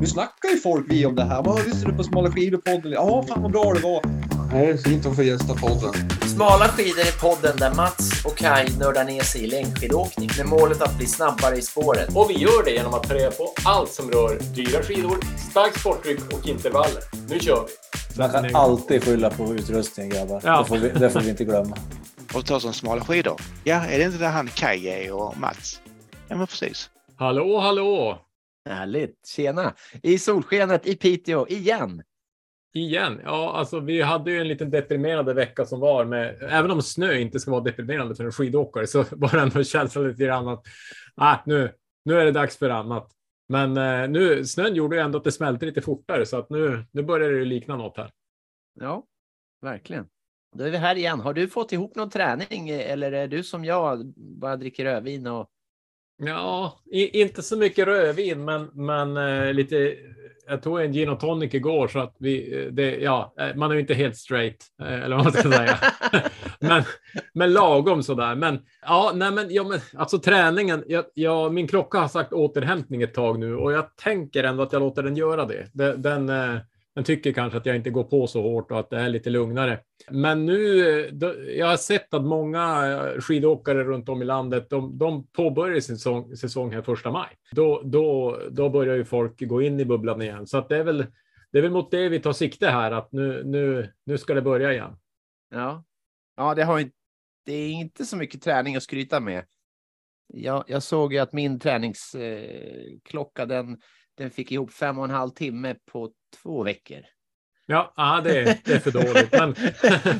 Nu snackar ju folk vi om det här. Vad lyssnar du på Smala skidor-podden? Ja, fan vad bra det var. Nej, det är fint att få gästa podden. Smala skidor är podden där Mats och Kai nördar ner sig i längdskidåkning med målet att bli snabbare i spåret. Och vi gör det genom att ta reda på allt som rör dyra skidor, starkt sporttryck och intervaller. Nu kör vi! Man kan alltid skylla på utrustningen grabbar. Ja. Det, får vi, det får vi inte glömma. och ta som smala skidor. Ja, är det inte där han Kaj är och Mats? Ja, men precis. Hallå, hallå! Härligt! Tjena! I solskenet i Piteå igen. Igen. Ja, alltså vi hade ju en liten deprimerande vecka som var med, även om snö inte ska vara deprimerande för en skidåkare så var det ändå känslan lite grann att ah, nu, nu är det dags för annat. Men eh, nu, snön gjorde ju ändå att det smälte lite fortare så att nu, nu börjar det likna något här. Ja, verkligen. Då är vi här igen. Har du fått ihop någon träning eller är du som jag bara dricker rödvin och Ja, i, inte så mycket rödvin, men, men eh, lite. Jag tog en gin och tonic igår så att vi, eh, det, ja, eh, man är ju inte helt straight eh, eller vad man ska säga. men, men lagom sådär. Men ja, nej, men, ja, men alltså träningen. Jag, jag, min klocka har sagt återhämtning ett tag nu och jag tänker ändå att jag låter den göra det. Den, den, eh, den tycker kanske att jag inte går på så hårt och att det är lite lugnare. Men nu, jag har sett att många eh, skidåkare runt om i landet, de, de påbörjar sin säsong, säsong här första maj. Då, då, då börjar ju folk gå in i bubblan igen. Så att det är väl, det är väl mot det vi tar sikte här, att nu, nu, nu ska det börja igen. Ja, ja det, har, det är inte så mycket träning att skryta med. Jag, jag såg ju att min träningsklocka, eh, den, den fick ihop fem och en halv timme på två veckor. Ja, ja det, är- det är för dåligt. Men,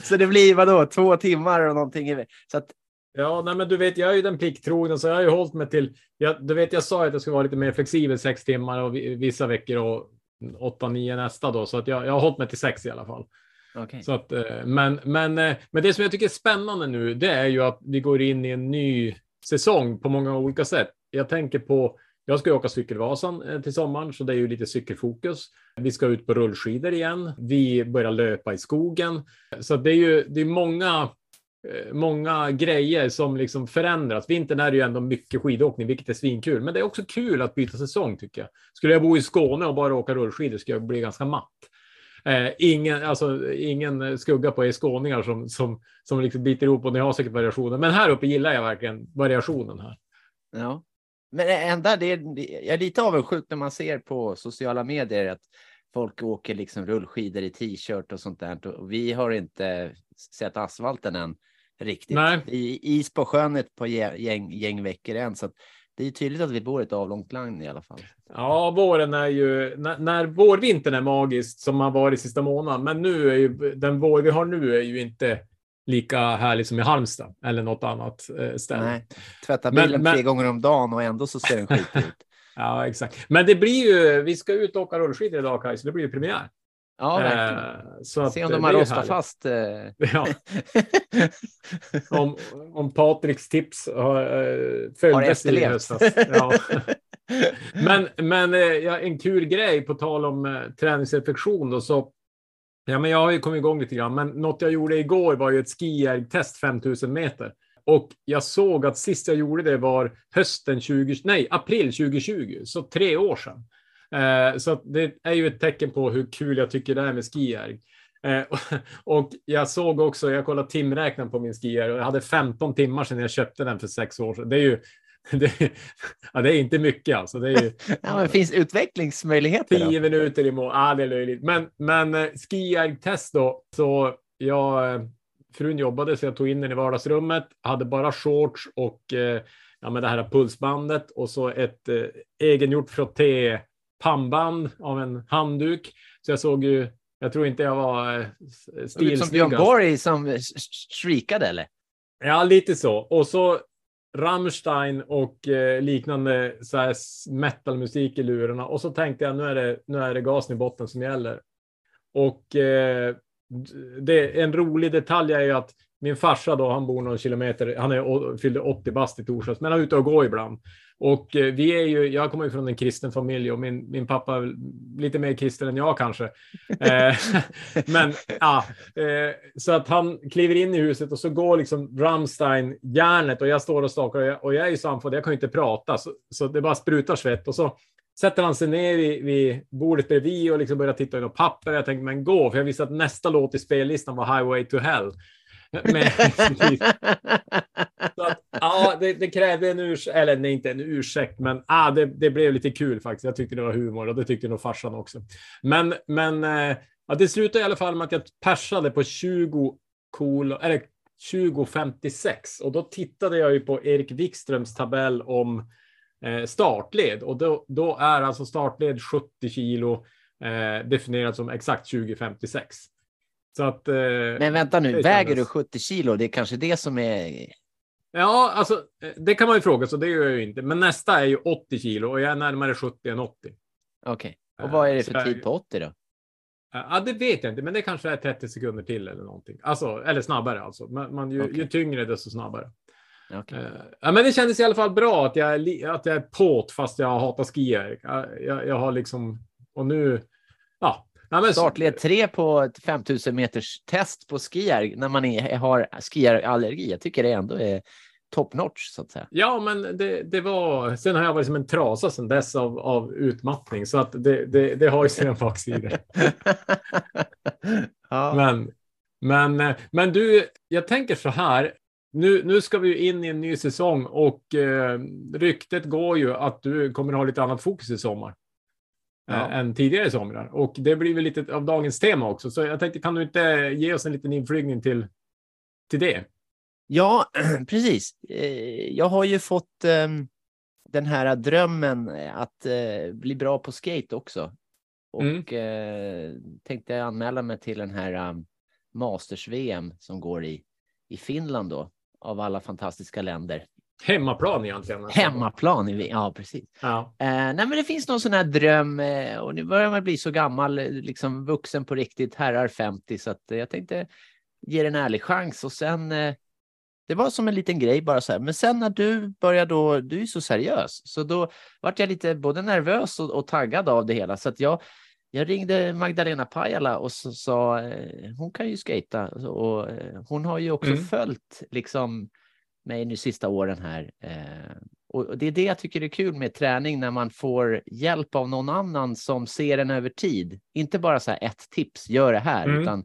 så det blir vadå, två timmar och någonting. Så att, ja, nej, men du vet, jag är ju den plikttrogna, så jag har ju hållit mig till. Jag, du vet, jag sa att jag skulle vara lite mer flexibel sex timmar och vi- vissa veckor och åtta, nio nästa då, så att jag, jag har hållit mig till sex i alla fall. okej. Så att, eh, men, men, eh, men det som jag tycker är spännande nu, det är ju att vi går in i en ny säsong på många olika sätt. Jag tänker på, jag ska ju åka Cykelvasan eh, till sommaren, så det är ju lite cykelfokus. Vi ska ut på rullskidor igen. Vi börjar löpa i skogen. Så det är ju det är många, eh, många grejer som liksom förändras. Vintern är ju ändå mycket skidåkning, vilket är svinkul. Men det är också kul att byta säsong tycker jag. Skulle jag bo i Skåne och bara åka rullskidor skulle jag bli ganska matt. Eh, ingen, alltså, ingen skugga på er skåningar som, som, som liksom biter ihop och ni har säkert variationer. Men här uppe gillar jag verkligen variationen här. Ja. Men det enda, det är, jag är lite avundsjuk när man ser på sociala medier att folk åker liksom rullskidor i t-shirt och sånt där. Och vi har inte sett asfalten än riktigt. Nej. I, is på sjön ett par gäng, gäng, veckor än. Så det är tydligt att vi bor i ett avlångt land i alla fall. Ja, våren är ju, när, när vårvintern är magiskt som har varit sista månaden, men nu är ju den vår vi har nu är ju inte lika härlig som i Halmstad eller något annat eh, ställe. Nej, tvätta Men- bilen men- tre gånger om dagen och ändå så ser den skit ut. Ja, exakt. Men det blir ju, vi ska ut och åka rullskidor idag, Kaj, så det blir ju premiär. Ja, verkligen. Eh, att, Se om de har rostat härligt. fast. eh. Ja, om, om Patriks tips har, i efterlevt. Ja. Men, men en kul grej på tal om träningsreflektion då, så Ja, men jag har ju kommit igång lite grann, men något jag gjorde igår var ju ett skijärgtest 5000 meter. Och jag såg att sist jag gjorde det var hösten 20, nej, april 2020, så tre år sedan. Eh, så det är ju ett tecken på hur kul jag tycker det är med skijärg. Eh, och jag såg också, jag kollade timräknaren på min skijärg och jag hade 15 timmar sedan jag köpte den för sex år sedan. Det är ju, det, är- ja, det är inte mycket alltså. Det ju, Ja, finns utvecklingsmöjligheter. Då. Tio minuter i mål. Ah, det är löjligt. Men, men eh, skijärgtest då. Så jag, eh, frun jobbade så jag tog in den i vardagsrummet. Hade bara shorts och eh, ja, men det här pulsbandet och så ett eh, egengjort frotté pannband av en handduk. Så jag såg ju, jag tror inte jag var eh, ut som stilsnyggast. Björn Borg som sh- sh- streakade eller? Ja, lite så. Och så Rammstein och eh, liknande så här metalmusik i lurarna. Och så tänkte jag nu är det, nu är det gasen i botten som gäller. Och eh, det, en rolig detalj är ju att min farsa då, han bor någon kilometer, han är, fyllde 80 bast i torsdags, men han är ute och går ibland. Och eh, vi är ju, jag kommer ju från en kristen familj och min, min pappa är lite mer kristen än jag kanske. Eh, men ja, eh, så att han kliver in i huset och så går liksom Rammstein järnet och jag står och stakar och jag, och jag är ju så andfådd, jag kan ju inte prata så, så det bara sprutar svett och så sätter han sig ner vid, vid bordet bredvid och liksom börjar titta i något papper. Jag tänkte, men gå, för jag visste att nästa låt i spellistan var Highway to Hell. Men, så att, ja, det, det krävde en ursäkt, eller nej, inte en ursäkt, men ah, det, det blev lite kul faktiskt. Jag tyckte det var humor och det tyckte nog farsan också. Men, men eh, ja, det slutade i alla fall med att jag persade på 20 cool, eller 2056 och då tittade jag ju på Erik Wikströms tabell om eh, startled och då, då är alltså startled 70 kilo eh, definierat som exakt 2056. Så att, eh, Men vänta nu, väger du 70 kilo? Det är kanske det som är... Ja, alltså eh, det kan man ju fråga, så det gör jag ju inte. Men nästa är ju 80 kilo och jag är närmare 70 än 80. Okej. Och vad är det Så för jag- tid på 80 då? Ja, det vet jag inte, men det kanske är 30 sekunder till eller någonting. Alltså, eller snabbare alltså. Man, man, ju, Okej. ju tyngre, desto snabbare. Eh, Ja, men det kändes i alla fall bra att jag, är att jag är påt fast jag hatar skier. Jag, jag, jag har liksom, och nu, ja. Ja men, Startled 3 på ett 5000 meters test på skier när man är, har skiarallergi. Jag tycker det ändå är top notch så att säga. Ja, men det, det var, sen har jag varit som en trasa sedan dess av, av utmattning, så att det, det, det har ju sina baksidor. ja. Men, men, men du, jag tänker så här. Nu, nu ska vi ju in i en ny säsong och eh, ryktet går ju att du kommer ha lite annat fokus i sommar. Ja. eh, än tidigare somrar. Och det blir väl lite av dagens tema också. Så jag tänkte, kan du inte ge oss en liten inflygning till, till det? Ja, precis. Eh, Jag har ju fått ehm, den här drömmen att eh, bli bra på skate också. Och Mm. tänkte anmäla mig till den här um, Masters-VM som går i, i Finland då, av alla fantastiska länder. Hemmaplan egentligen. Hemmaplan, i, V- ja precis. Ja. Eh, nej, men det finns någon sån här dröm eh, och nu börjar man bli så gammal, eh, liksom vuxen på riktigt, herrar 50, så att eh, jag tänkte ge det en ärlig chans och sen det var som en liten grej bara så här. Men sen när du började då, du är så seriös, så då vart jag lite både nervös och, och taggad av det hela. Så att jag, jag ringde Magdalena Pajala och så sa hon kan ju skata och hon har ju också Mm. följt liksom mig nu sista åren här. Eh, och det är det jag tycker är kul med träning när man får hjälp av någon annan som ser en över tid. Inte bara så här ett tips, gör det här, Mm. utan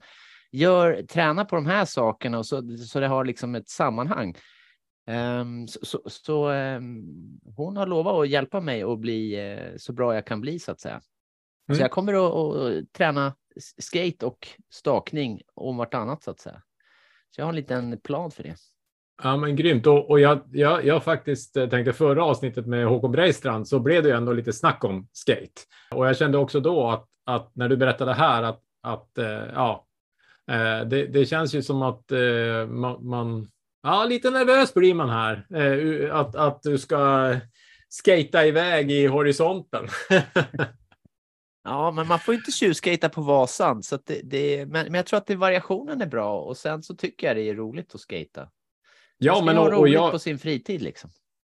gör, träna på de här sakerna och så, så det har liksom ett sammanhang. Ehm, så så, så ehm, hon har lovat att hjälpa mig att bli eh, så bra jag kan bli så att säga. Mm. Så jag kommer att, att träna skate och stakning om vartannat så att säga. Så jag har en liten plan för det. Ja, men grymt. Och, och jag, jag, jag faktiskt eh, tänkte förra avsnittet med Håkon Breistrand så blev det ju ändå lite snack om skate. Och jag kände också då att, att när du berättade här att, att eh, ja, eh, det, det känns ju som att man, man, ja, lite nervös blir man här. Att, att du ska skata iväg i horisonten. Ja, men man får inte tjuvskata på Vasan. Så att det, det, men, men jag tror att det, variationen är bra och sen så tycker jag det är roligt att skata. Ja, men och, och jag, på sin fritid liksom.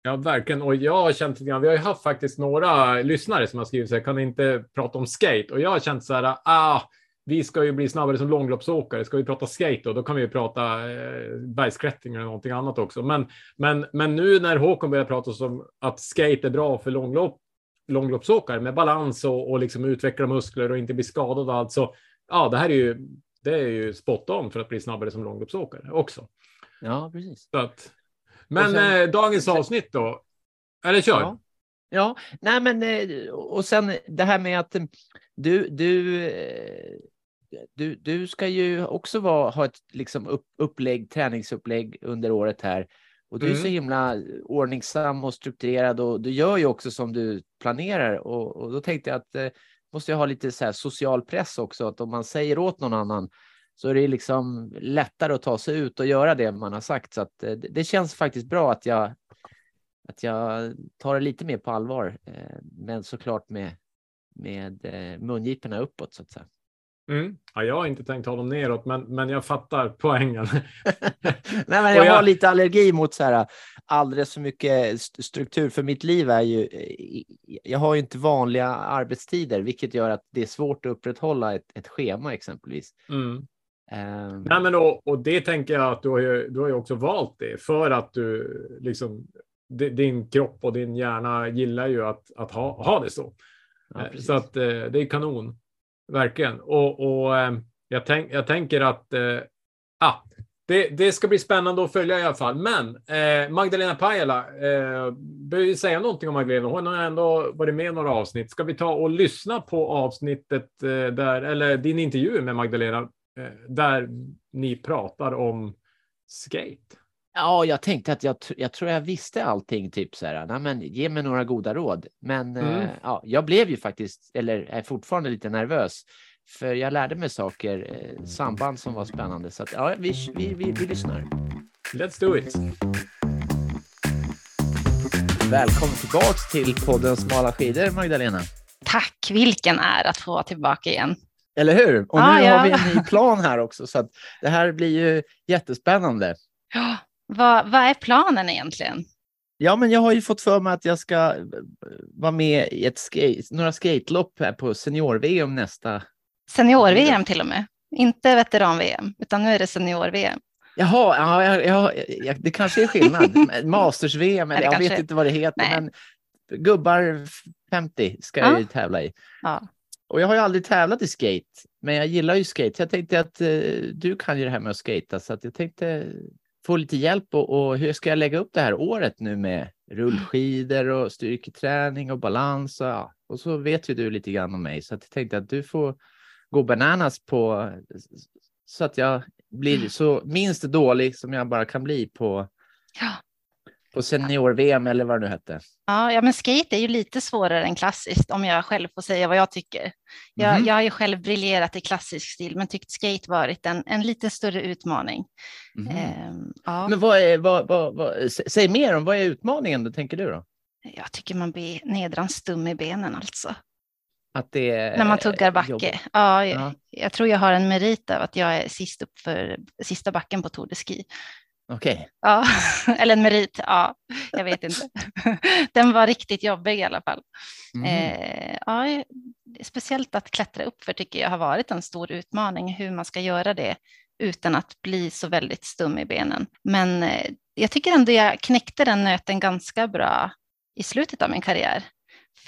Ja, verkligen. Och jag har känt lite grann, vi har ju haft faktiskt några lyssnare som har skrivit så här, kan ni inte prata om skate? Och jag har känt så här, ah, vi ska ju bli snabbare som långloppsåkare. Ska vi prata skate då, då kan vi ju prata eh, bergsklättring eller någonting annat också. Men, men, men nu när Håkon börjar prata om att skate är bra för långlopp, långloppsåkare med balans och, och liksom utveckla muskler och inte bli skadad och allt, så ja, det här är ju, det är ju spot on för att bli snabbare som långloppsåkare också. Ja, precis. Så att, men sen- eh, dagens avsnitt då? Eller kör. Ja. Ja, nej men eh, och sen det här med att eh, du, du, eh, du, du ska ju också vara, ha ett liksom upp, upplägg, träningsupplägg under året här. Och du är så Mm. himla ordningsam och strukturerad och du gör ju också som du planerar. Och, och då tänkte jag att eh, måste jag ha lite så här social press också, att om man säger åt någon annan så är det liksom lättare att ta sig ut och göra det man har sagt. Så att eh, det, känns faktiskt bra att jag att jag tar det lite mer på allvar, eh, men såklart med, med eh, mungiporna uppåt så att säga. Mm. Ja, jag har inte tänkt ha dem neråt, men, men jag fattar poängen. Nej, men Och jag har jag- lite allergi mot så här alldeles för mycket st- struktur, för mitt liv är ju, jag har ju inte vanliga arbetstider, vilket gör att det är svårt att upprätthålla ett, ett schema exempelvis. Mm. Ehm, Nej, men och, och det tänker jag att du har, ju, du har ju också valt det för att du liksom di- din kropp och din hjärna gillar ju att, att ha, ha det så. Ja, Eh, så att eh, det är kanon. Verkligen. Och, och eh, jag, tänk, jag tänker att ah, det, det ska bli spännande att följa i alla fall. Men eh, Magdalena Pajala, eh, behöver säga någonting om Magdalena? Hon har ändå varit med i några avsnitt. Ska vi ta och lyssna på avsnittet eh, där, eller din intervju med Magdalena, där ni pratar om skate? Ja, jag tänkte att jag, jag tror jag visste allting, typ så här, nej men ge mig några goda råd. Men Mm. eh, ja, jag blev ju faktiskt, eller är fortfarande lite nervös, för jag lärde mig saker, eh, samband som var spännande. Så att, ja, vi, vi, vi, vi lyssnar. Let's do it! Välkommen tillbaks till podden Smala skidor, Magdalena. Tack, vilken ära att få vara tillbaka igen. Eller hur? Och Ja, nu ja. har vi en ny plan här också, så att det här blir ju jättespännande. Ja, vad, vad är planen egentligen? Ja, men jag har ju fått för mig att jag ska eh, vara med i ett skate, några skatelopp här på senior-VM nästa. Senior-VM till och med. Inte veteran-VM, utan nu är det senior-VM. Jaha, ja, ja, ja, ja, det kanske är skillnad. Masters-VM, eller jag vet kanske- inte vad det heter, Nej. men gubbar 50 ska jag Ja. ju tävla i. Ja. Och jag har ju aldrig tävlat i skate, men jag gillar ju skate. Jag tänkte att eh, du kan ju det här med att skata, så att jag tänkte få lite hjälp och, och hur ska jag lägga upp det här året nu med rullskidor och styrketräning och balans och, ja. och så vet ju du lite grann om mig så att jag tänkte att du får gå bananas på så att jag blir så minst dålig som jag bara kan bli på, Ja på senior-VM eller vad det nu hette. Ja, ja, men skate är ju lite svårare än klassiskt om jag själv får säga vad jag tycker. Jag, Mhm. jag har ju själv briljerat i klassisk stil, men tyckt skate varit en, en lite större utmaning. Mhm. Ehm, ja, Men vad är, vad, vad, vad, sä- säg mer om vad är utmaningen då, tänker du då? jag tycker man blir nedan stum i benen alltså. Att det är När man tuggar backe. jobbigt. Ja, jag, Ja. jag tror jag har en merit av att jag är sist upp för sista backen på Tour de Ski. Okej. Ja, eller en merit, ja, jag vet inte. Den var riktigt jobbig i alla fall. Eh, ja, speciellt att klättra upp för tycker jag har varit en stor utmaning, hur man ska göra det utan att bli så väldigt stum i benen. Men eh, jag tycker ändå jag knäckte den nöten ganska bra i slutet av min karriär.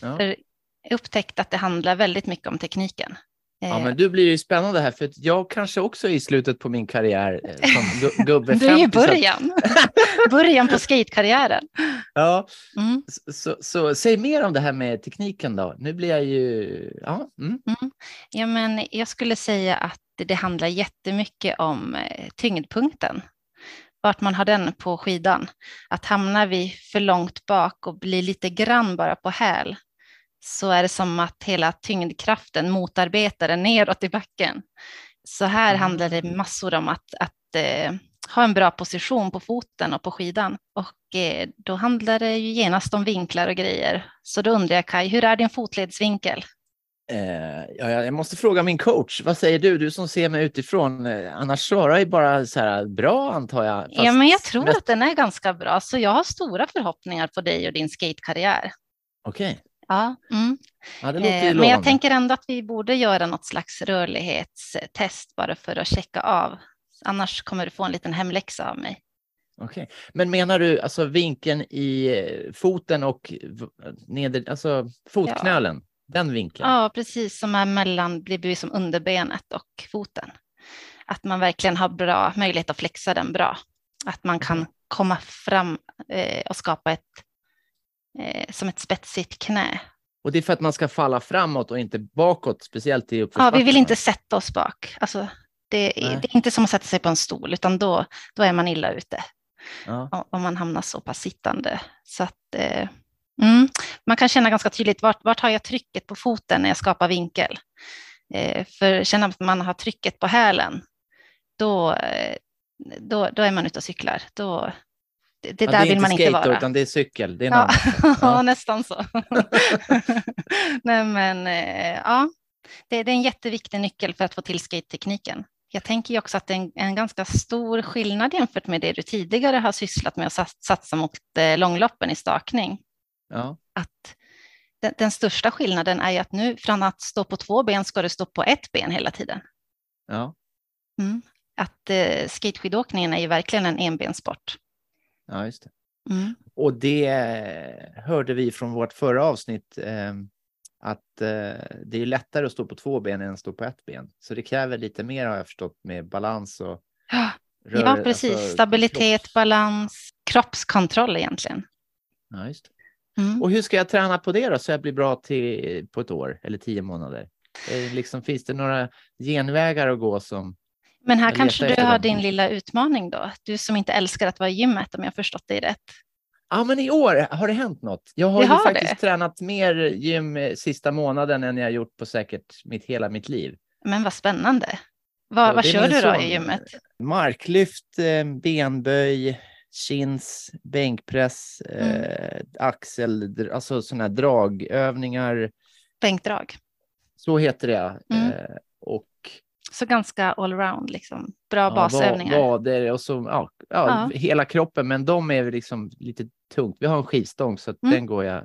Ja. För jag upptäckte att det handlar väldigt mycket om tekniken. Ja, Eh, men du blir ju spännande här för jag kanske också är i slutet på min karriär eh, som gu- gubbe det är ju 50, så att- början, början på skatekarriären. Ja, Mm. så, så, så säg mer om det här med tekniken då. Nu blir jag ju... Ja, mm. Ja, men jag skulle säga att det handlar jättemycket om eh, tyngdpunkten. Vart man har den på skidan. Att hamnar vi för långt bak och blir lite grann bara på häl så är det som att hela tyngdkraften motarbetar den neråt i backen. Så här handlar det massor om att, att eh, ha en bra position på foten och på skidan. Och eh, då handlar det ju genast om vinklar och grejer. Så då undrar jag Kai, hur är din fotledsvinkel? Eh, ja, jag måste fråga min coach. Vad säger du? Du som ser mig utifrån. Eh, annars svarar jag ju bara så här bra antar jag. ja, Fast men jag tror att den är ganska bra, så jag har stora förhoppningar på dig och din skatekarriär. Okej, Ja, mm. ja, det låter ju eh, men jag tänker ändå att vi borde göra något slags rörlighetstest bara för att checka av. Annars kommer du få en liten hemläxa av mig. Okej. Men menar du alltså vinkeln i eh, foten och neder, alltså fotknölen? Den vinkeln? Ja, precis som är mellan, det blir som underbenet och foten. Att man verkligen har bra möjlighet att flexa den bra. Att man kan komma fram eh, och skapa ett eh, som ett spetsigt knä. Och det är för att man ska falla framåt och inte bakåt, speciellt i Ja, uppförsbackarna? vi vill inte sätta oss bak. Alltså, det, är, det är inte som att sätta sig på en stol, utan då, då är man illa ute Ja. om- om man hamnar så pass sittande. Så att, eh, mm, man kan känna ganska tydligt vart, vart har jag trycket på foten när jag skapar vinkel. Eh, för känner att man har trycket på hälen, då, eh, då, då är man ute och cyklar. Då, det, det Ja, där är vill man inte skate då, vara. utan det är cykel. Det är Ja, ja. Nästan så. Nej, men eh, ja, det, det är en jätteviktig nyckel för att få till skate-tekniken. Jag tänker också att det är en, en ganska stor skillnad jämfört med det du tidigare har sysslat med att sats- satsa mot eh, långloppen i stakning. Ja. Att den, den största skillnaden är ju att nu från att stå på två ben ska du stå på ett ben hela tiden. Ja. Mm. Att eh, skateskidåkningen är ju verkligen en enbenssport. Ja, just det. Mm. Och det hörde vi från vårt förra avsnitt. Eh, att eh, det är lättare att stå på två ben än att stå på ett ben. Så det kräver lite mer har jag förstått med balans och Ja, rör- ja precis. alltså, Stabilitet, kropps- balans, kroppskontroll egentligen. Ja, just. det. Mm. Och hur ska jag träna på det då så jag blir bra till, på ett år eller tio månader? Eh, liksom, finns det några genvägar att gå som Men här Jag kanske du har dem. din lilla utmaning då. Du som inte älskar att vara i gymmet om jag förstått dig rätt. Ja, men i år har det hänt något. Jag har ju har faktiskt det. tränat mer gym eh, sista månaden än jag gjort på säkert mitt, hela mitt liv. Men vad spännande. Vad, vad kör du då son. i gymmet? Marklyft, eh, benböj, chins, bänkpress, Mm. eh, axel, alltså sådana här dragövningar. Bänkdrag. Så heter det. Mm. Eh, och Så ganska allround, liksom. Bra ja, basövningar. va- vader och så ja, ja, Ja. hela kroppen. Men de är liksom lite tungt. Vi har en skivstång så Mm. den går jag.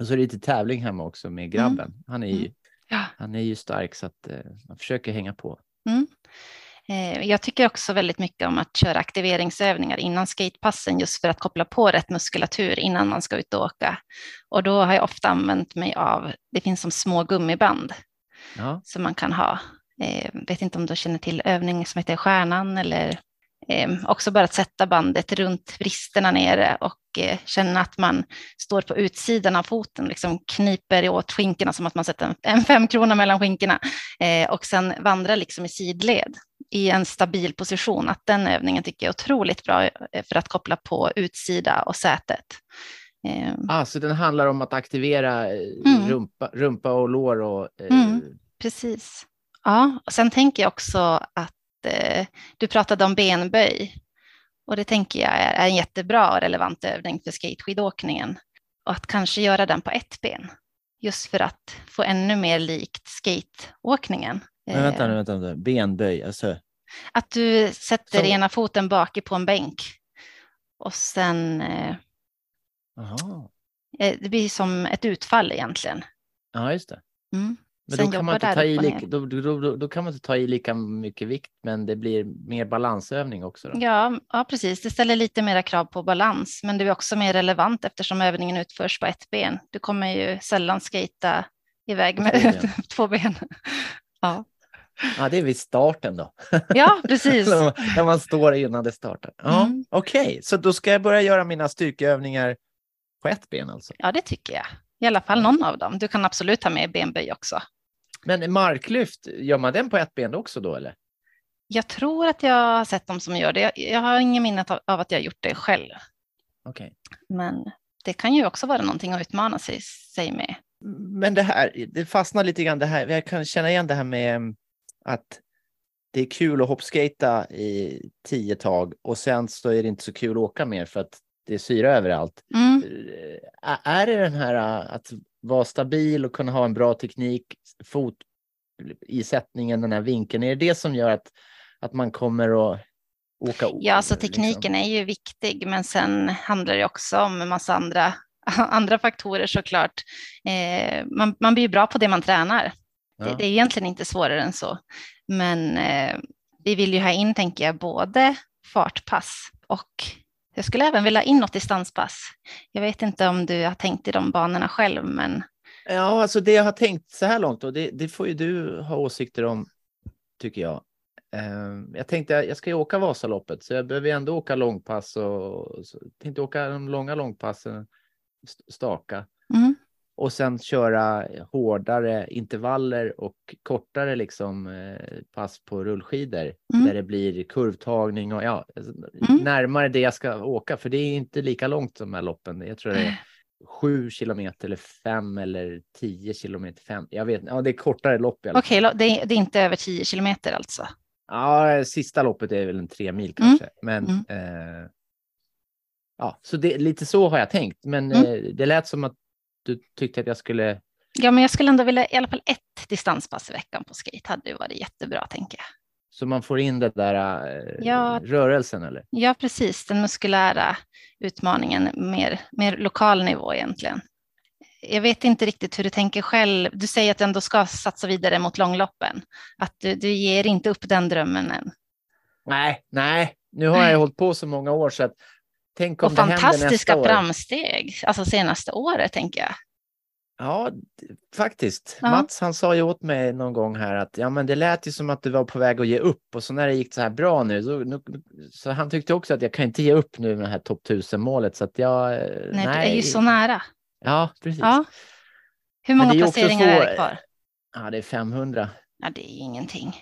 Och så är det lite tävling hemma också med grabben. Han är ju, Mm. Ja. han är ju stark så att eh, man försöker hänga på. Eh, Jag tycker också väldigt mycket om att köra aktiveringsövningar innan skatepassen just för att koppla på rätt muskulatur innan man ska ut och åka. Och då har jag ofta använt mig av, det finns som små gummiband Ja, som man kan ha. Eh, vet inte om du känner till övning som heter Stjärnan eller eh, också bara att sätta bandet runt vristerna nere och eh, känna att man står på utsidan av foten, liksom kniper åt skinkorna som att man sätter en, en femkrona mellan skinkorna eh, och sen vandra liksom i sidled i en stabil position. Att den övningen tycker jag är otroligt bra eh, för att koppla på utsida och sätet. Eh, ah, så den handlar om att aktivera Mm. rumpa, rumpa och lår och Mm. Precis. Ja, och sen tänker jag också att eh, du pratade om benböj och det tänker jag är, en jättebra och relevant övning för skateskidåkningen och att kanske göra den på ett ben just för att få ännu mer likt skateåkningen. Men vänta Eh, nu, vänta nu. Benböj, alltså. Att du sätter Som- ena foten bak på en bänk och sen eh, Aha. eh, det blir som ett utfall egentligen. Ja, just det. Mm. Men Sen då kan, man inte ta i lika, då, då, då, då kan man inte ta i lika mycket vikt, men det blir mer balansövning också. Då. Ja, ja, precis. Det ställer lite mera krav på balans, men det är också mer relevant eftersom övningen utförs på ett ben. Du kommer ju sällan skata iväg med två ben. två ben. Ja, Ja, det är vid starten då. ja precis. när, man, när man står innan det startar. Ja, Mm. Okej, så då ska jag börja göra mina styrkeövningar på ett ben alltså. Ja, det tycker jag. I alla fall någon av dem. Du kan absolut ta med benböj också. Men marklyft, gör man den på ett ben också då eller? Jag tror att jag har sett dem som gör det. Jag, jag har ingen minne av att jag gjort det själv, Okej. men det kan ju också vara någonting att utmana sig, sig med. Men det här, det fastnar lite grann det här. Jag kan känna igen det här med mm, att det är kul att hoppskata i tio tag och sen så är det inte så kul att åka mer för att det är syra överallt. Mm. Ä- Är det den här att vara stabil och kunna ha en bra teknik, fot i sättningen, den här vinkeln, är det det som gör att, att man kommer att åka? Ja, alltså liksom? tekniken är ju viktig, men sen handlar det också om en massa andra, andra faktorer såklart. Eh, man, man blir ju bra på det man tränar. Det, Ja. det är egentligen inte svårare än så. Men eh, vi vill ju ha in, tänker jag, både fartpass och jag skulle även vilja ha in något distanspass. Jag vet inte om du har tänkt i de banorna själv, men Ja, alltså det jag har tänkt så här långt och det, det får ju du ha åsikter om, tycker jag. Ehm, jag tänkte jag ska ju åka Vasaloppet så jag behöver ju ändå åka långpass och så, tänkte åka de långa långpassen, staka och sen köra hårdare intervaller och kortare liksom eh, pass på rullskidor Mm. där det blir kurvtagning och ja, alltså, Mm. närmare det jag ska åka för det är inte lika långt som de här loppen. Jag tror det är sju kilometer eller fem eller tio kilometer. Fem. Jag vet Ja, det är kortare lopp okej, lo- det, är- det är inte över 10 kilometer alltså. Ja, sista loppet är väl en tre mil Mm. kanske. Men Mm. eh, ja, så det, lite så har jag tänkt. Men Mm. eh, det lät som att du tyckte att jag skulle Ja, men jag skulle ändå vilja i alla fall ett distanspass i veckan på skate hade ju varit jättebra, tänker jag. så man får in den där eh, Ja. rörelsen eller? Ja, precis. Den muskulära utmaningen, mer, mer lokal nivå egentligen. Jag vet inte riktigt hur du tänker själv. Du säger att du ändå ska satsa vidare mot långloppen. Att du, du ger inte upp den drömmen än. Nej, nej, nu har jag hållit på så många år så att tänk om Och det fantastiska framsteg, alltså senaste året tänker jag. Ja, faktiskt. Ja. Mats han sa ju åt mig någon gång här att ja, men det lät ju som att du var på väg att ge upp och så när det gick så här bra nu, så, nu, så han tyckte också att jag kan inte ge upp nu med det här topp 1000 målet så att jag. eh, Nej, du är ju så nära. Ja, precis. Ja. Hur många det är ju placeringar är så- det kvar? Ja, det är 500. Ja, det är ingenting.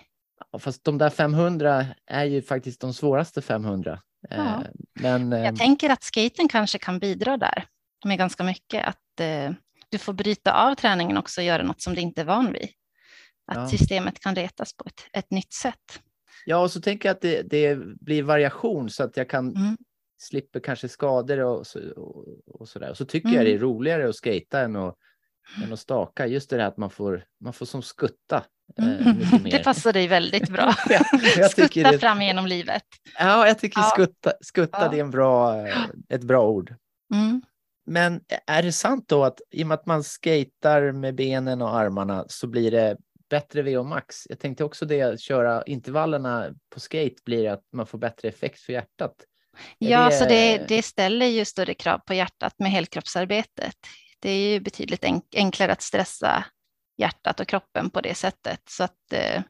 Ja, Fast de där 500 är ju faktiskt de svåraste 500. Ja. Eh, Men Jag tänker att skaten kanske kan bidra där med ganska mycket. Att eh, du får bryta av träningen också och göra något som du inte är van vid. Att Ja. systemet kan retas på ett, ett nytt sätt. ja, och så tänker jag att det, det blir variation så att jag kan Mm. slipper kanske skador och, och, och sådär. Och så tycker jag det är Mm. roligare att skata än att, än att staka. Just det där att man får, man får som skutta. eh, Mm. Det passar dig väldigt bra. Skutta det- fram genom livet. Ja, jag tycker Ja. skutta, skutta Ja. det är en bra, eh, ett bra ord. Mm. Men är det sant då att i och med att man skatar med benen och armarna så blir det bättre VO max? Jag tänkte också det, att köra intervallerna på skate blir att man får bättre effekt för hjärtat. Är Ja, det- så det, det ställer ju större krav på hjärtat med helkroppsarbetet. Det är ju betydligt enk- enklare att stressa hjärtat och kroppen på det sättet. Så att eh,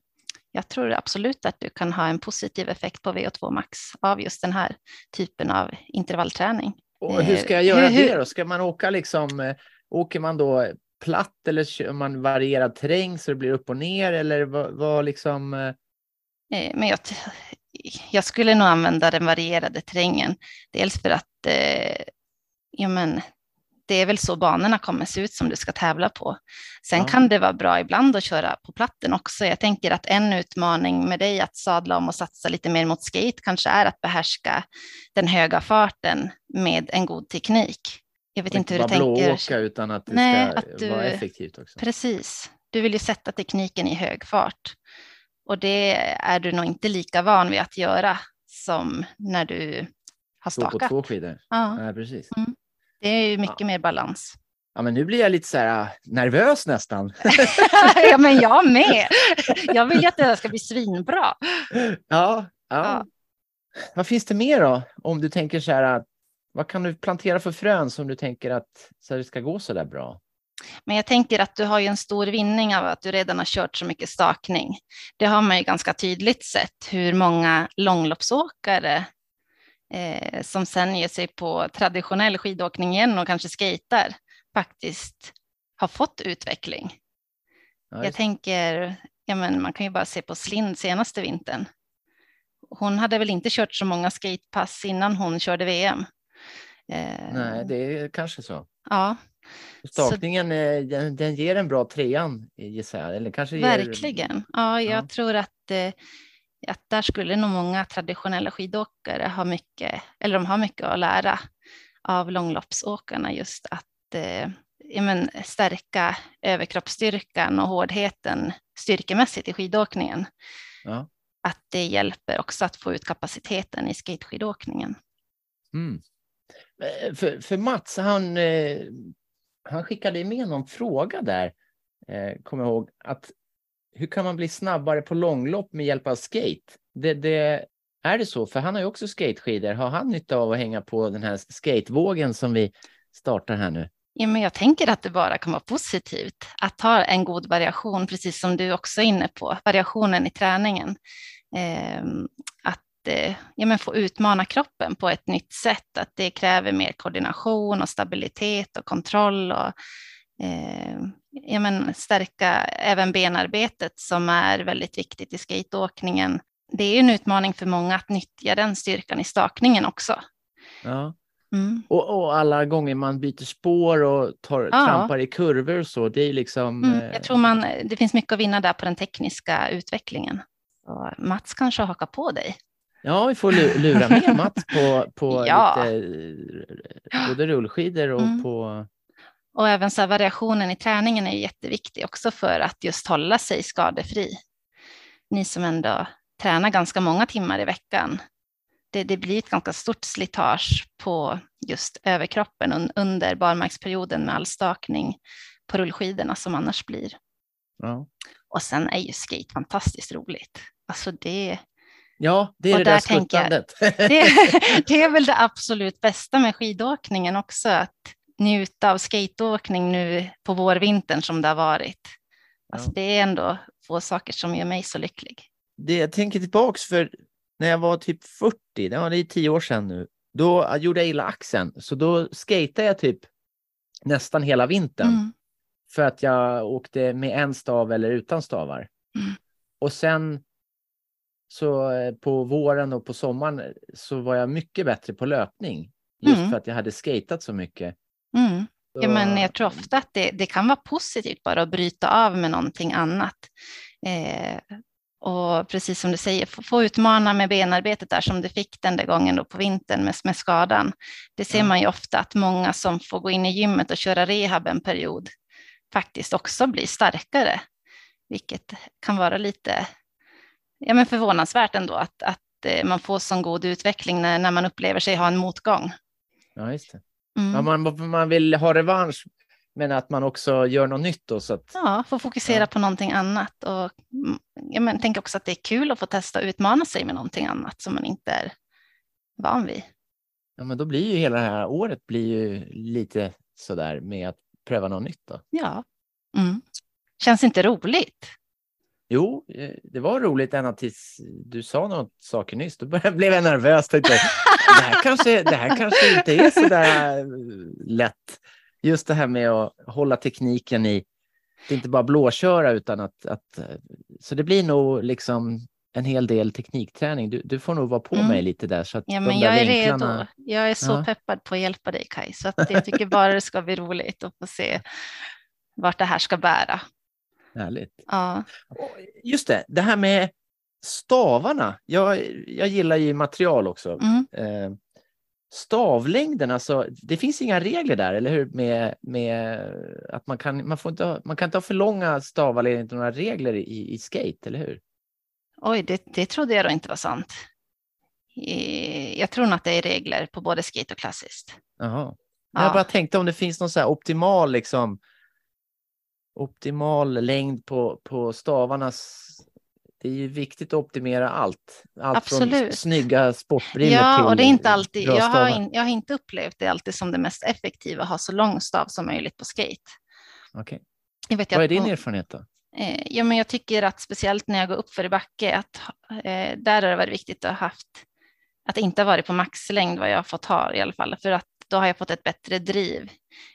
jag tror absolut att du kan ha en positiv effekt på VO2 max av just den här typen av intervallträning. Och hur Eh, ska jag göra hur- det då? Ska man åka liksom, eh, åker man då platt eller kör man varierad terräng så det blir upp och ner eller vad, vad liksom? eh, Eh, Men jag, jag skulle nog använda den varierade terrängen. Dels för att eh, ja, men, det är väl så banorna kommer se ut som du ska tävla på. Sen Ja. kan det vara bra ibland att köra på platten också. Jag tänker att en utmaning med dig att sadla om och satsa lite mer mot skate kanske är att behärska den höga farten med en god teknik. Jag vet inte hur du bara tänker. blååka utan att det Nej, ska att du- vara effektivt också. Precis. Du vill ju sätta tekniken i hög fart. Och det är du nog inte lika van vid att göra som när du har Stå på stakat. två skidor. Ja, Nej, precis. Det är ju mycket mer balans. Ja, men nu blir jag lite så här ah, nervös nästan. ja, men jag med. Jag vill ju att det här ska bli svinbra. ja, ja. Ja. Vad finns det mer då? Om du tänker så här, vad kan du plantera för frön som du tänker att så här, det ska gå så där bra? Men jag tänker att du har ju en stor vinning av att du redan har kört så mycket stakning. Det har man ju ganska tydligt sett hur många långloppsåkare eh, som sen ger sig på traditionell skidåkning igen och kanske skejtar faktiskt har fått utveckling. Ja, Jag tänker, ja men man kan ju bara se på Slind senaste vintern. Hon hade väl inte kört så många skatepass innan hon körde VM. Eh, Nej, det är kanske så. Ja, Stakningen, eh, den, den ger en bra trean gissar jag. Eller kanske ger... verkligen. Ja, jag Ja. tror att, eh, att där skulle nog många traditionella skidåkare ha mycket, eller de har mycket att lära av långloppsåkarna just att eh, men, stärka överkroppsstyrkan och hårdheten styrkemässigt i skidåkningen. Ja. Att det hjälper också att få ut kapaciteten i skateskidåkningen. Mm. Eh, För, för Mats, han, eh, han skickade med någon fråga där, eh, kommer jag ihåg, att hur kan man bli snabbare på långlopp med hjälp av skate? Det, det, är det så? För han har ju också skateskidor. Har han nytta av att hänga på den här skatevågen som vi startar här nu? Ja, men jag tänker att det bara kan vara positivt att ha en god variation, precis som du också är inne på, variationen i träningen. Eh, att eh, ja, men få utmana kroppen på ett nytt sätt, att det kräver mer koordination och stabilitet och kontroll och eh, ja, men stärka även benarbetet som är väldigt viktigt i skateåkningen. Det är ju en utmaning för många att nyttja den styrkan i stakningen också. Ja. Mm. Och, och alla gånger man byter spår och tar, Ja. trampar i kurvor och så, det är liksom... Mm, eh, jag tror man, det finns mycket att vinna där på den tekniska utvecklingen. Så Mats kanske hakar på dig. Ja, vi får lu- lura med Mats på, på Ja. lite, eh, både rullskidor och Mm. på... Och även så variationen i träningen är jätteviktig också för att just hålla sig skadefri. Ni som ändå tränar ganska många timmar i veckan. Det, det blir ett ganska stort slitage på just överkroppen un, under barmarksperioden med all stakning på rullskidorna som annars blir. Ja, Och sen är ju skate fantastiskt roligt. Alltså det, ja det är Och det där där tänker jag- skuttandet. det, det är väl det absolut bästa med skidåkningen också, att njuta av skateåkning nu på vårvintern som det har varit. Alltså Ja. det är ändå få saker som gör mig så lycklig. Det, jag tänker tillbaks för när jag var typ 40, det är tio år sedan nu, då gjorde jag illa axeln. Så då skatade jag typ nästan hela vintern. Mm. För att jag åkte med en stav eller utan stavar. Mm. Och sen så eh, på våren och på sommaren så var jag mycket bättre på löpning. Just Mm. för att jag hade skatat så mycket. Mm. Ja, men Så- jag tror ofta att det, det kan vara positivt bara att bryta av med någonting annat. Eh, och precis som du säger, få, få utmana med benarbetet där som du fick den där gången då på vintern med, med skadan. Det ser man ju ofta att många som får gå in i gymmet och köra rehab en period faktiskt också blir starkare. Vilket kan vara lite ja, men förvånansvärt ändå att, att eh, man får sån god utveckling när, när man upplever sig ha en motgång. Ja, just det. Mm. Ja, man, man vill ha revansch, men att man också gör något nytt då. Så att, Ja, få fokusera Ja. på någonting annat. Och, mm, ja, men, tänk också att det är kul att få testa och utmana sig med någonting annat som man inte är van vid. ja, men då blir ju hela det här året blir ju lite sådär med att pröva något nytt. Då. Ja. Mm. Känns inte roligt? Jo, eh, det var roligt ända tills du sa något saker nyss. Då blev jag nervös. Tänkte, det, här kanske, det här kanske inte är så där eh, lätt. Just det här med att hålla tekniken i, det är inte bara blåköra utan att, att eh, så det blir nog liksom en hel del teknikträning. Du, du får nog vara på Mm. mig lite där. Så att Ja, men jag är vinklarna- redo. Jag är så Ja. peppad på att hjälpa dig Kaj, så att jag tycker bara det ska bli roligt att få se vart det här ska bära. Härligt. Ja, Just det, det här med stavarna. Jag, jag gillar ju material också. mm. Eh, stavlängden, alltså, det finns inga regler där, eller hur? Med, med att man kan, man, får inte, ha- man kan inte ha för långa stavar enligt några regler i, i skate, eller hur? Oj, det, det trodde jag då inte var sant. Eh, Jag tror nog att det är regler på både skate och klassiskt. Jaha. Ja. Jag bara tänkte om det finns någon så här optimal, liksom, optimal längd på, på stavarnas. Det är ju viktigt att optimera allt. Allt från Absolut. snygga sportbrillor Ja, till och det är inte alltid, jag har, in, jag har inte upplevt det alltid som det mest effektiva, att ha så lång stav som möjligt på skate. Jag vet ju Vad är att din erfarenhet då? Eh, ja, men jag tycker att speciellt när jag går upp för i backe, att eh, där har det varit viktigt att ha haft, att inte ha varit på maxlängd vad jag har fått ha i alla fall, för att då har jag fått ett bättre driv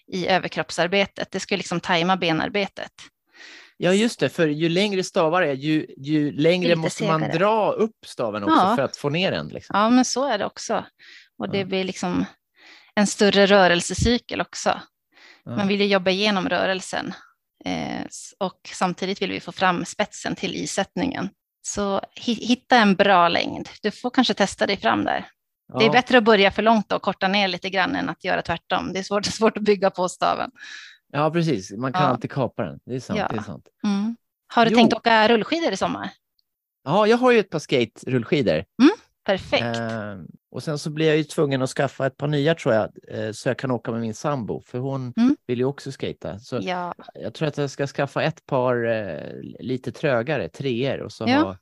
i överkroppsarbetet. Det ska liksom tajma benarbetet. Ja, just det, för ju längre stavar är, ju, ju längre Lite måste man segare. dra upp staven också Ja. för att få ner den. Liksom. Ja, men så är det också. Och det Ja. blir liksom en större rörelsecykel också. Ja. Man vill ju jobba igenom rörelsen eh, och samtidigt vill vi få fram spetsen till isättningen. Så hi- hitta en bra längd. Du får kanske testa dig fram där. Det är bättre att börja för långt och korta ner lite grann än att göra tvärtom. Det är svårt, svårt att bygga på staven. Ja, precis. Man kan Ja. alltid kapa den. Det är sant. Ja. Det är sant. Mm. Har du Jo. tänkt åka rullskidor i sommar? Ja, jag har ju ett par skate-rullskidor. Perfekt. Eh, och sen så blir jag ju tvungen att skaffa ett par nya tror jag, eh, så jag kan åka med min sambo, för hon Mm. vill ju också skata. Så ja, jag tror att jag ska skaffa ett par eh, lite trögare, treor och så Ja. ha...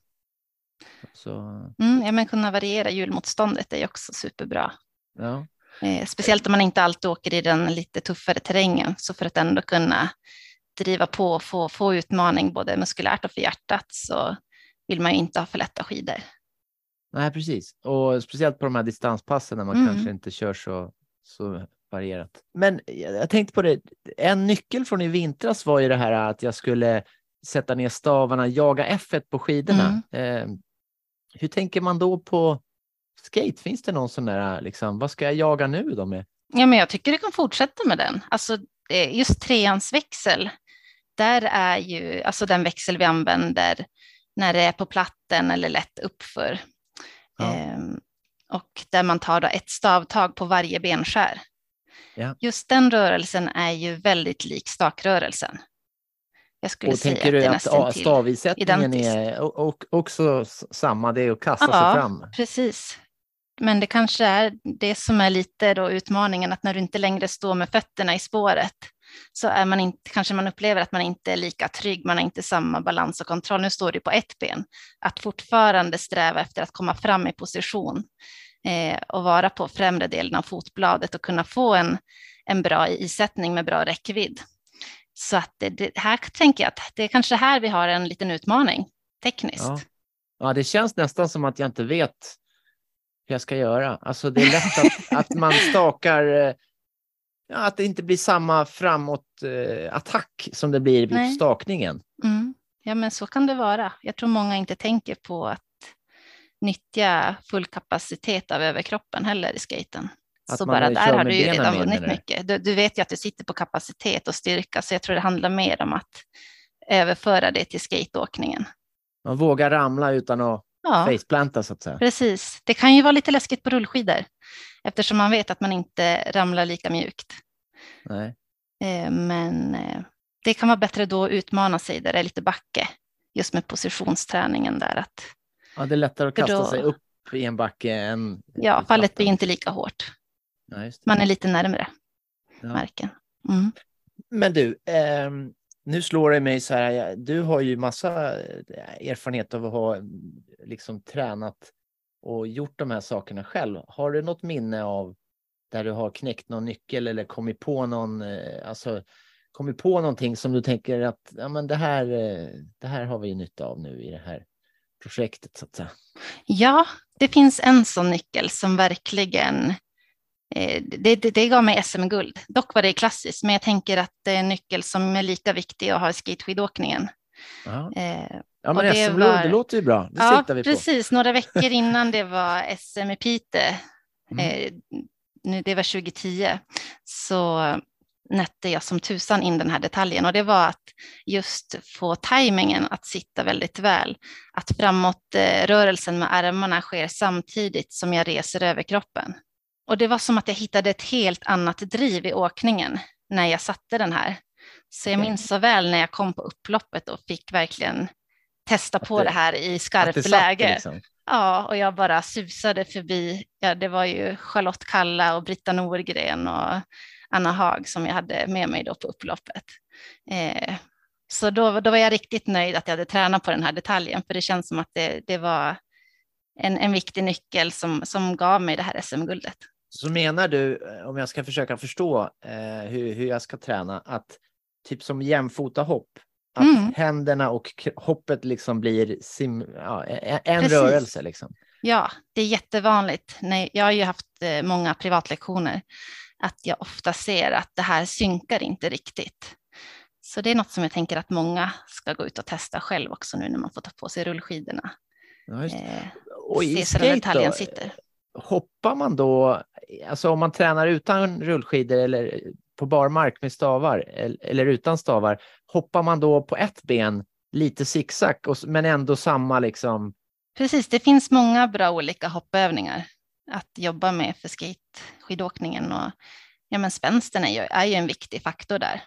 Så, mm, ja, men kunna variera hjulmotståndet är också superbra. ja. Eh, speciellt om man inte alltid åker i den lite tuffare terrängen. Så för att ändå kunna driva på och få, få utmaning både muskulärt och för hjärtat så vill man ju inte ha för lätta skidor. Nej, precis. Och speciellt på de här distanspassen när man Mm. kanske inte kör så, så varierat. Men jag tänkte på det, en nyckel från i vintras var ju det här att jag skulle sätta ner stavarna, jaga F1 på skidorna. Mm. Eh, hur tänker man då på skate? Finns det någon sån där, liksom, vad ska jag jaga nu då med? Ja, men jag tycker du kan fortsätta med den. Alltså, eh, just treans växel, där är ju alltså den växel vi använder när det är på platten eller lätt uppför. Ja. Ehm, och där man tar då ett stavtag på varje benskär. Ja. Just den rörelsen är ju väldigt lik stakrörelsen. Jag skulle Och säga tänker du att ja, stavisättningen är och, också samma, det är att kasta Ja. sig fram? Precis. Men det kanske är det som är lite då utmaningen, att när du inte längre står med fötterna i spåret så är man inte, kanske man upplever att man inte är lika trygg, man har inte samma balans och kontroll. Nu står du på ett ben. Att fortfarande sträva efter att komma fram i position eh, och vara på främre delen av fotbladet och kunna få en, en bra isättning med bra räckvidd. Så att det, här tänker jag att det är kanske här vi har en liten utmaning tekniskt. Ja. ja, det känns nästan som att jag inte vet hur jag ska göra. Alltså det är lätt att, att man stakar, eh, ja, att det inte blir samma framåt-attack som det blir vid Nej. stakningen. Mm. Ja, men så kan det vara. Jag tror många inte tänker på att nyttja full kapacitet av överkroppen heller i skaten. Att Så man bara där har du ju redan vunnit mycket. Du, du vet ju att du sitter på kapacitet och styrka, så jag tror det handlar mer om att överföra det till skateåkningen. Man vågar ramla utan att Ja, faceplanta så att säga. precis. Det kan ju vara lite läskigt på rullskidor eftersom man vet att man inte ramlar lika mjukt. Nej. Eh, Men eh, det kan vara bättre då att utmana sig där det är lite backe, just med positionsträningen där. Att, Ja, det är lättare att kasta då- sig upp i en backe än... ja, fallet blir inte lika hårt. Ja, just det. Man är lite närmre Ja. marken. Mm. Men du, ehm, nu slår det mig så här, du har ju massa eh, erfarenhet av att ha mm, liksom tränat och gjort de här sakerna själv. Har du något minne av där du har knäckt någon nyckel eller kommit på någon, eh, alltså kommit på någonting som du tänker att ja, men det här, eh, det här har vi nytta av nu i det här projektet så att säga. Ja, det finns en sån nyckel som verkligen eh, det, det, det gav mig SM-guld. Dock var det klassiskt, men jag tänker att det är en nyckel som är lika viktig att ha i skateskidåkningen. Ja, Eh, ja men SM-guld, var- det låter ju bra. Det ja, vi på. precis. Några veckor innan det var SM i Piteå, Mm. eh, nu, det var 2010, så nötte jag som tusan in den här detaljen och det var att just få tajmingen att sitta väldigt väl. Att framåtrörelsen med armarna sker samtidigt som jag reser över kroppen. Och det var som att jag hittade ett helt annat driv i åkningen när jag satte den här. Så jag minns så väl när jag kom på upploppet och fick verkligen testa på det- det, här i skarpt läge. liksom. Ja, och jag bara susade förbi. Ja, det var ju Charlotte Kalla och Britta Norgren och Anna Haag som jag hade med mig då på upploppet. Eh, så då, då var jag riktigt nöjd att jag hade tränat på den här detaljen, för det känns som att det, det var en, en viktig nyckel som, som gav mig det här SM-guldet. Så menar du, eh, om jag ska försöka förstå eh, hur, hur jag ska träna, att typ som jämfota hopp, att Mm. händerna och hoppet liksom blir sim, ja, en, en Precis. rörelse liksom. Ja, det är jättevanligt. Nej, jag har ju haft eh, många privatlektioner, att jag ofta ser att det här synkar inte riktigt. Så det är något som jag tänker att många ska gå ut och testa själv också nu när man får ta på sig rullskidorna. Ja. Eh, Och i skate sitter. hoppar man då, alltså om man tränar utan rullskidor eller på barmark med stavar el- eller utan stavar, hoppar man då på ett ben lite zigzag men ändå samma liksom? Precis, det finns många bra olika hoppövningar att jobba med för skidåkningen och ja, men spänsten är ju, är ju en viktig faktor där.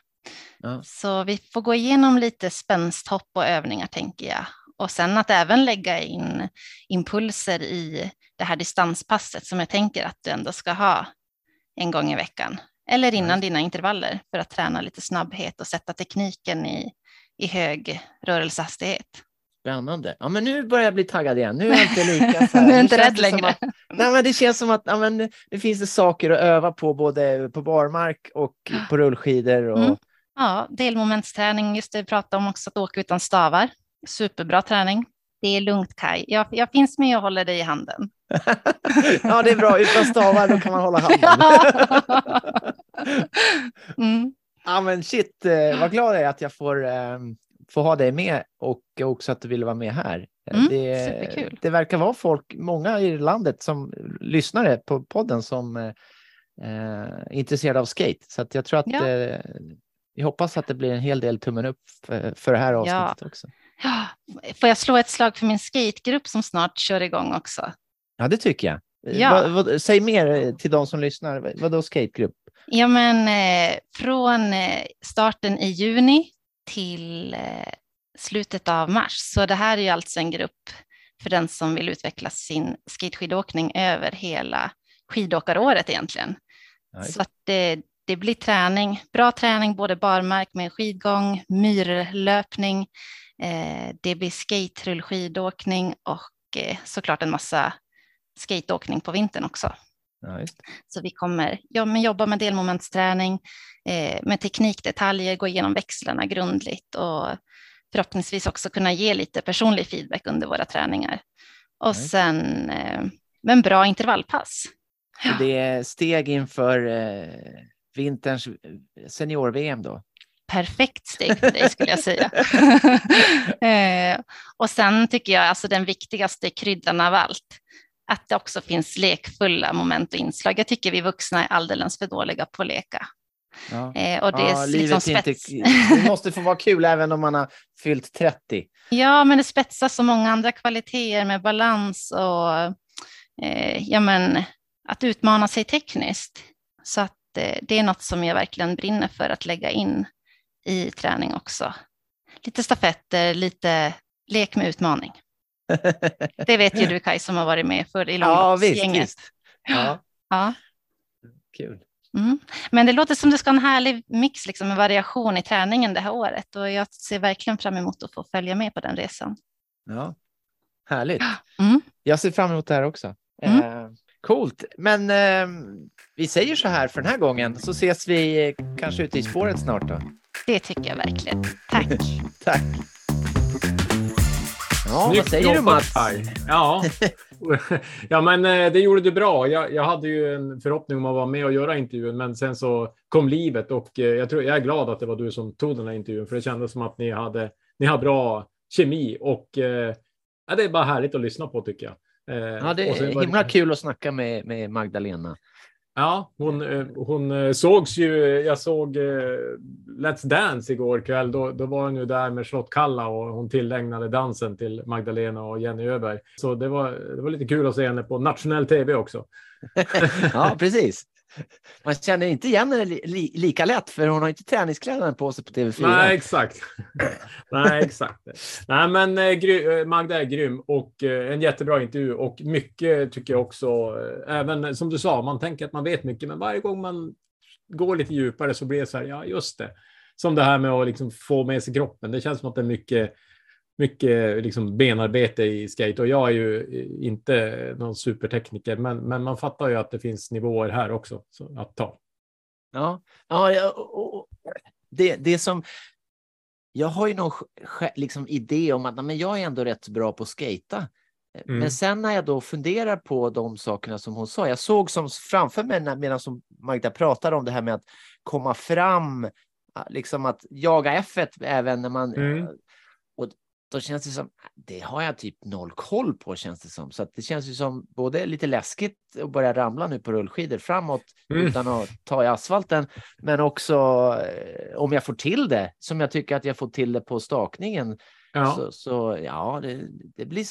Ja. Så vi får gå igenom lite spänsthopp och övningar tänker jag. Och sen att även lägga in impulser i det här distanspasset som jag tänker att du ändå ska ha en gång i veckan. Eller innan just dina intervaller för att träna lite snabbhet och sätta tekniken i, i hög rörelsehastighet. Spännande. Ja, men nu börjar jag bli taggad igen. Nu är jag inte lika så. Nu är inte rädd längre. Att, nej, men det känns som att ja, men, det finns det saker att öva på både på barmark och på rullskidor. Och, Mm. Ja, delmomentsträning, just det vi pratade om också, att åka utan stavar. Superbra träning. Det är lugnt Kai, jag, jag finns med och håller dig i handen. ja, det är bra. Utan stavar då kan man hålla handen. mm. Ja, men shit, eh, vad glad jag är att jag får, eh, får ha dig med och också att du ville vara med här. Eh, Mm, det, det verkar vara folk, många i landet som lyssnare på podden som eh, är intresserade av skate. Så att jag tror att Ja. eh, vi hoppas att det blir en hel del tummen upp för, för det här Ja. avsnittet också. Ja, Får jag slå ett slag för min skategrupp som snart kör igång också? Ja, det tycker jag. Eh, Ja. Vad, vad, säg mer eh, till de som lyssnar. Vad- Vadå skategrupp? Ja, men eh, från eh, starten i juni till eh, slutet av mars. Så det här är ju alltså en grupp för den som vill utveckla sin skateskidåkning över hela skidåkaråret egentligen. Just Så att det, det blir träning, bra träning, både barmark med skidgång, myrlöpning, eh, det blir skate, rullskidåkning och eh, såklart en massa skateåkning på vintern också. Ja, just. Så vi kommer ja, men jobba med delmomentsträning, eh, med teknikdetaljer, gå igenom växlarna grundligt och förhoppningsvis också kunna ge lite personlig feedback under våra träningar. Och Nej. sen eh, med en bra intervallpass. Så det är steg inför vinterns senior-VM då? perfekt steg för dig skulle jag säga. eh, och sen tycker jag alltså den viktigaste kryddan av allt, att det också finns lekfulla moment och inslag. Jag tycker vi vuxna är alldeles för dåliga på att leka. Ja. Eh, och det ja, är liksom är inte, spets... det måste få vara kul även om man har fyllt 30. Ja, men det spetsas så många andra kvaliteter med balans och eh, ja, men, att utmana sig tekniskt. Så att eh, det är något som jag verkligen brinner för att lägga in i träning också. Lite stafetter, lite lek med utmaning. Det vet ju du Kaj som har varit med för i Ja, visst. långloppsgänget. visst. Ja, Ja. kul. Mm. Men det låter som du ska ha en härlig mix liksom, med variation i träningen det här året och jag ser verkligen fram emot att få följa med på den resan. Ja. Härligt. Mm. Jag ser fram emot det här också. Mm. Coolt. Men eh, vi säger så här för den här gången så ses vi eh, kanske ute i spåret snart då. Det tycker jag verkligen. Tack. Tack. Ja, vad Snyggt säger du Mats? Ja. ja, men eh, det gjorde du bra. Jag, jag hade ju en förhoppning om att vara med och göra intervjun, men sen så kom livet och eh, jag, tror, jag är glad att det var du som tog den här intervjun, för det kändes som att ni hade, ni har bra kemi och eh, ja, det är bara härligt att lyssna på tycker jag. Eh, Ja, det är var himla kul att snacka med, med Magdalena. Ja, hon, eh, hon eh, sågs ju. Jag såg Let's Dance igår kväll. Då, då var hon ju där med Charlotte Kalla och hon tillägnade dansen till Magdalena och Jenny Öberg. Så det var, det var lite kul att se henne på nationell tv också. Ja, precis. Man känner inte igen henne li, li, lika lätt för hon har inte träningskläderna på sig på TV4. Nej, exakt. Nej, exakt. Nej, men eh, eh, Magda är grym och eh, en jättebra intervju och mycket tycker jag också. Eh, även som du sa, man tänker att man vet mycket, men varje gång man går lite djupare så blir det så här, ja, just det. Som det här med att liksom få med sig kroppen. Det känns som att det är mycket, mycket liksom benarbete i skate och jag är ju inte någon supertekniker, men, men man fattar ju att det finns nivåer här också så, att ta. Ja, ja, och, och, det, det som... Jag har ju någon liksom idé om att men jag är ändå rätt bra på att skata. Mm. Men sen när jag då funderar på de sakerna som hon sa, jag såg som framför mig medan som Magda pratade om det här med att komma fram, liksom att jaga F1 även när man... Mm. Då känns det som, det har jag typ noll koll på känns det som. Så det känns ju som både lite läskigt att börja ramla nu på rullskidor framåt Mm. utan att ta i asfalten. Men också eh, om jag får till det, som jag tycker att jag får till det på stakningen. Ja. Så, så ja, det, det blir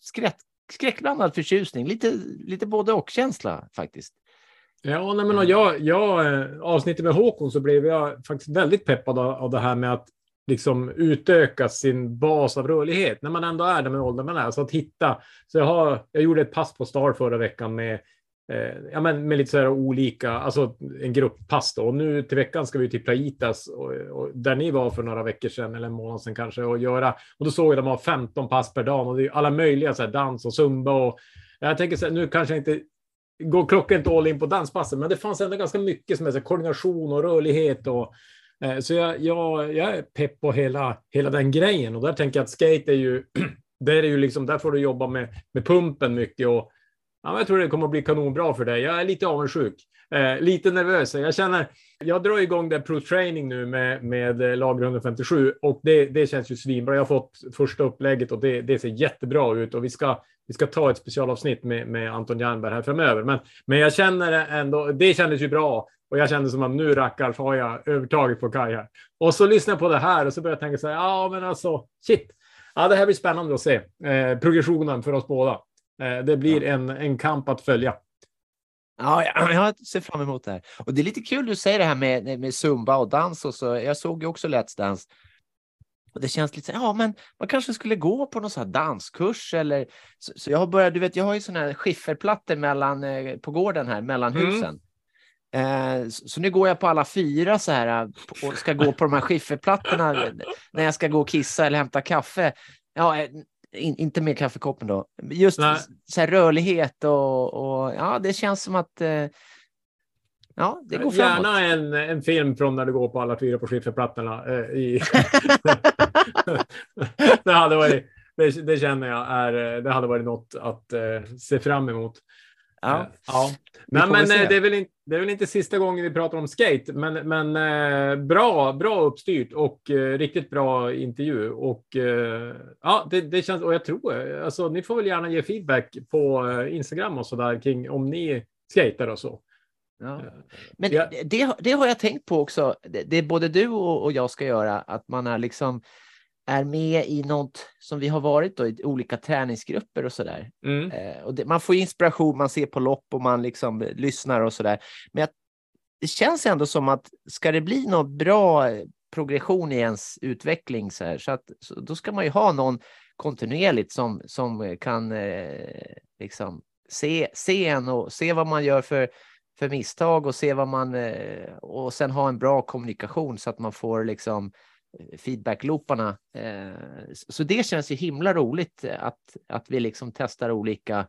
skräck, skräckblandad förtjusning. Lite, lite både och-känsla faktiskt. Ja, nej, men och jag, jag, eh, avsnittet med Håkon så blev jag faktiskt väldigt peppad av, av det här med att liksom utöka sin bas av rörlighet när man ändå är där med åldern man är. Så att hitta. Så jag, har, jag gjorde ett pass på Star förra veckan med, eh, ja, men med lite så här olika, alltså en grupppass då. Och nu till veckan ska vi till Plaitas och, och där ni var för några veckor sedan eller en månad sedan kanske och göra. Och då såg jag att de har 15 pass per dag och det är alla möjliga så här dans och zumba och jag tänker så här, nu kanske jag inte går klockan inte all in på danspassen, men det fanns ändå ganska mycket som är så här, koordination och rörlighet. Och, Eh, så jag, jag, jag är pepp på hela, hela den grejen och där tänker jag att skate är ju, där är ju liksom, där får du jobba med, med pumpen mycket och ja, jag tror det kommer att bli kanonbra för dig. Jag är lite avundsjuk, eh, lite nervös. Jag känner, jag drar igång det pro training nu med, med eh, lag 157 och det, det känns ju svinbra. Jag har fått första upplägget och det, det ser jättebra ut och vi ska vi ska ta ett specialavsnitt med, med Anton Jernberg här framöver. Men, men jag känner ändå, det kändes ju bra och jag kände som att nu rackar har jag övertaget på Kaj här. Och så lyssnar jag på det här och så börjar jag tänka så här, ja men alltså shit. Ja, det här blir spännande att se. Eh, progressionen för oss båda. Eh, det blir en, en kamp att följa. Ja, jag, jag ser fram emot det här. Och det är lite kul du säger det här med, med zumba och dans och så. Jag såg ju också Let's Dance. Och det känns lite så ja, men man kanske skulle gå på någon sån här danskurs eller så, så jag har börjat, du vet, jag har ju såna här skifferplattor mellan eh, på gården här mellan Mm. husen. Eh, så, så nu går jag på alla fyra så här eh, och ska gå på de här skifferplattorna när jag ska gå och kissa eller hämta kaffe. Ja, eh, in, inte med kaffekoppen då. Just Nej. så här rörlighet och, och ja, det känns som att eh, ja, det går framåt. Gärna en, en film från när du går på alla fyra på skifferplattorna. Eh, i... det, hade varit, det, det känner jag är, det hade varit något att eh, se fram emot. Ja. Eh, ja. Nej, men eh, det är, väl inte, det är väl inte sista gången vi pratar om skate, men, men eh, bra, bra uppstyrt och eh, riktigt bra intervju. Och eh, ja, det, det känns, och jag tror, alltså ni får väl gärna ge feedback på eh, Instagram och så där kring om ni skater och så. Ja. Men Ja. det, det har jag tänkt på också. Det, det är både du och, och jag ska göra, att man är liksom är med i något som vi har varit då, i olika träningsgrupper och så där. Mm. Eh, och det, man får inspiration, man ser på lopp och man liksom eh, lyssnar och så där. Men jag, det känns ändå som att ska det bli någon bra progression i ens utveckling så här, så att så, då ska man ju ha någon kontinuerligt som, som eh, kan eh, liksom se, se en och se vad man gör för, för misstag och se vad man eh, och sen ha en bra kommunikation så att man får liksom feedbacklooparna. Eh, så det känns ju himla roligt eh, att, att vi liksom testar olika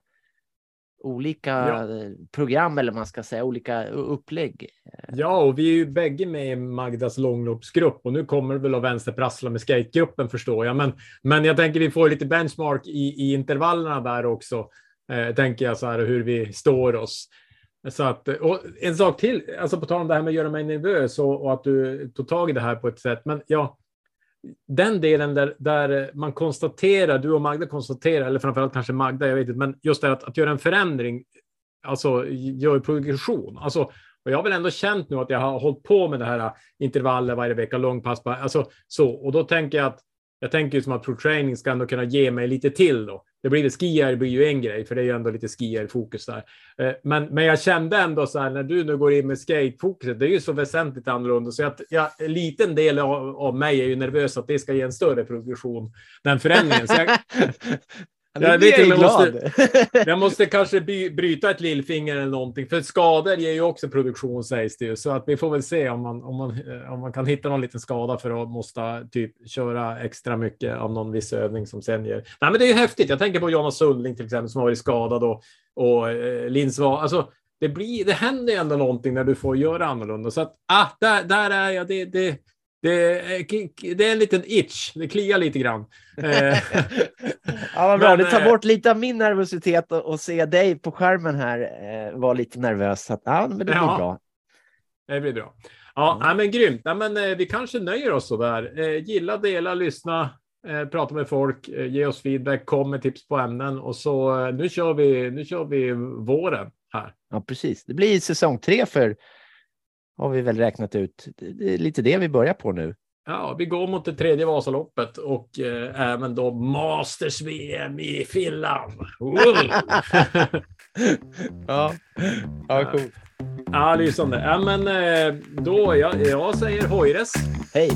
olika Ja. eh, program eller man ska säga, olika upplägg. Ja, och vi är ju bägge med i Magdas långloppsgrupp och nu kommer det väl att vänsterprassla med skategruppen förstår jag. Men, men jag tänker vi får lite benchmark i, i intervallerna där också. Eh, tänker jag så här hur vi står oss. Så att, och en sak till, alltså på tal om det här med att göra mig nervös och, och att du tog tag i det här på ett sätt. Men ja, den delen där, där man konstaterar, du och Magda konstaterar, eller framförallt kanske Magda, jag vet inte, men just det här att, att göra en förändring, alltså gör progression. Alltså, och jag har väl ändå känt nu att jag har hållit på med det här intervaller varje vecka, långpass, alltså så. Och då tänker jag att jag tänker ju som att pro-training ska ändå kunna ge mig lite till då. Det blir det skier blir ju en grej, för det är ju ändå lite skier-fokus där. Eh, men, men jag kände ändå så här när du nu går in med skate-fokuset, det är ju så väsentligt annorlunda. Så att, ja, en liten del av, av mig är ju nervös att det ska ge en större progression, den förändringen. Så jag, Ja, Jag vet jag jag glad. jag måste kanske by, bryta ett lillfinger eller någonting, för skador ger ju också produktion sägs det ju. Så att vi får väl se om man, om man, eh, om man kan hitta någon liten skada för att måste typ köra extra mycket av någon viss övning som sen ger. Nej, men det är ju häftigt. Jag tänker på Jonas Sundling till exempel som har varit skadad och, och eh, Lins var, alltså det blir, det händer ju ändå någonting när du får göra annorlunda. Så att, ah, där, där är jag. Det, det, det, är- det är en liten itch. Det kliar lite grann. Eh, Ja, vad bra. Men, det tar eh, bort lite av min nervositet och, och se dig på skärmen här eh, vara lite nervös. Så att, ja, men det blir Ja. bra. Det blir bra. Ja, nej, men grymt. Nej, men, eh, vi kanske nöjer oss så där. Eh, gilla, dela, lyssna, eh, prata med folk, eh, ge oss feedback, kom med tips på ämnen och så eh, nu kör vi. Nu kör vi våren här. Ja, precis. Det blir säsong tre för har vi väl räknat ut. Det är lite det vi börjar på nu. Ja, vi går mot det tredje Vasaloppet och eh, även då Masters VM i Finland. Ja, ja, coolt. ja, lysande. Ja, men eh, då jag, jag säger hojres. Hej!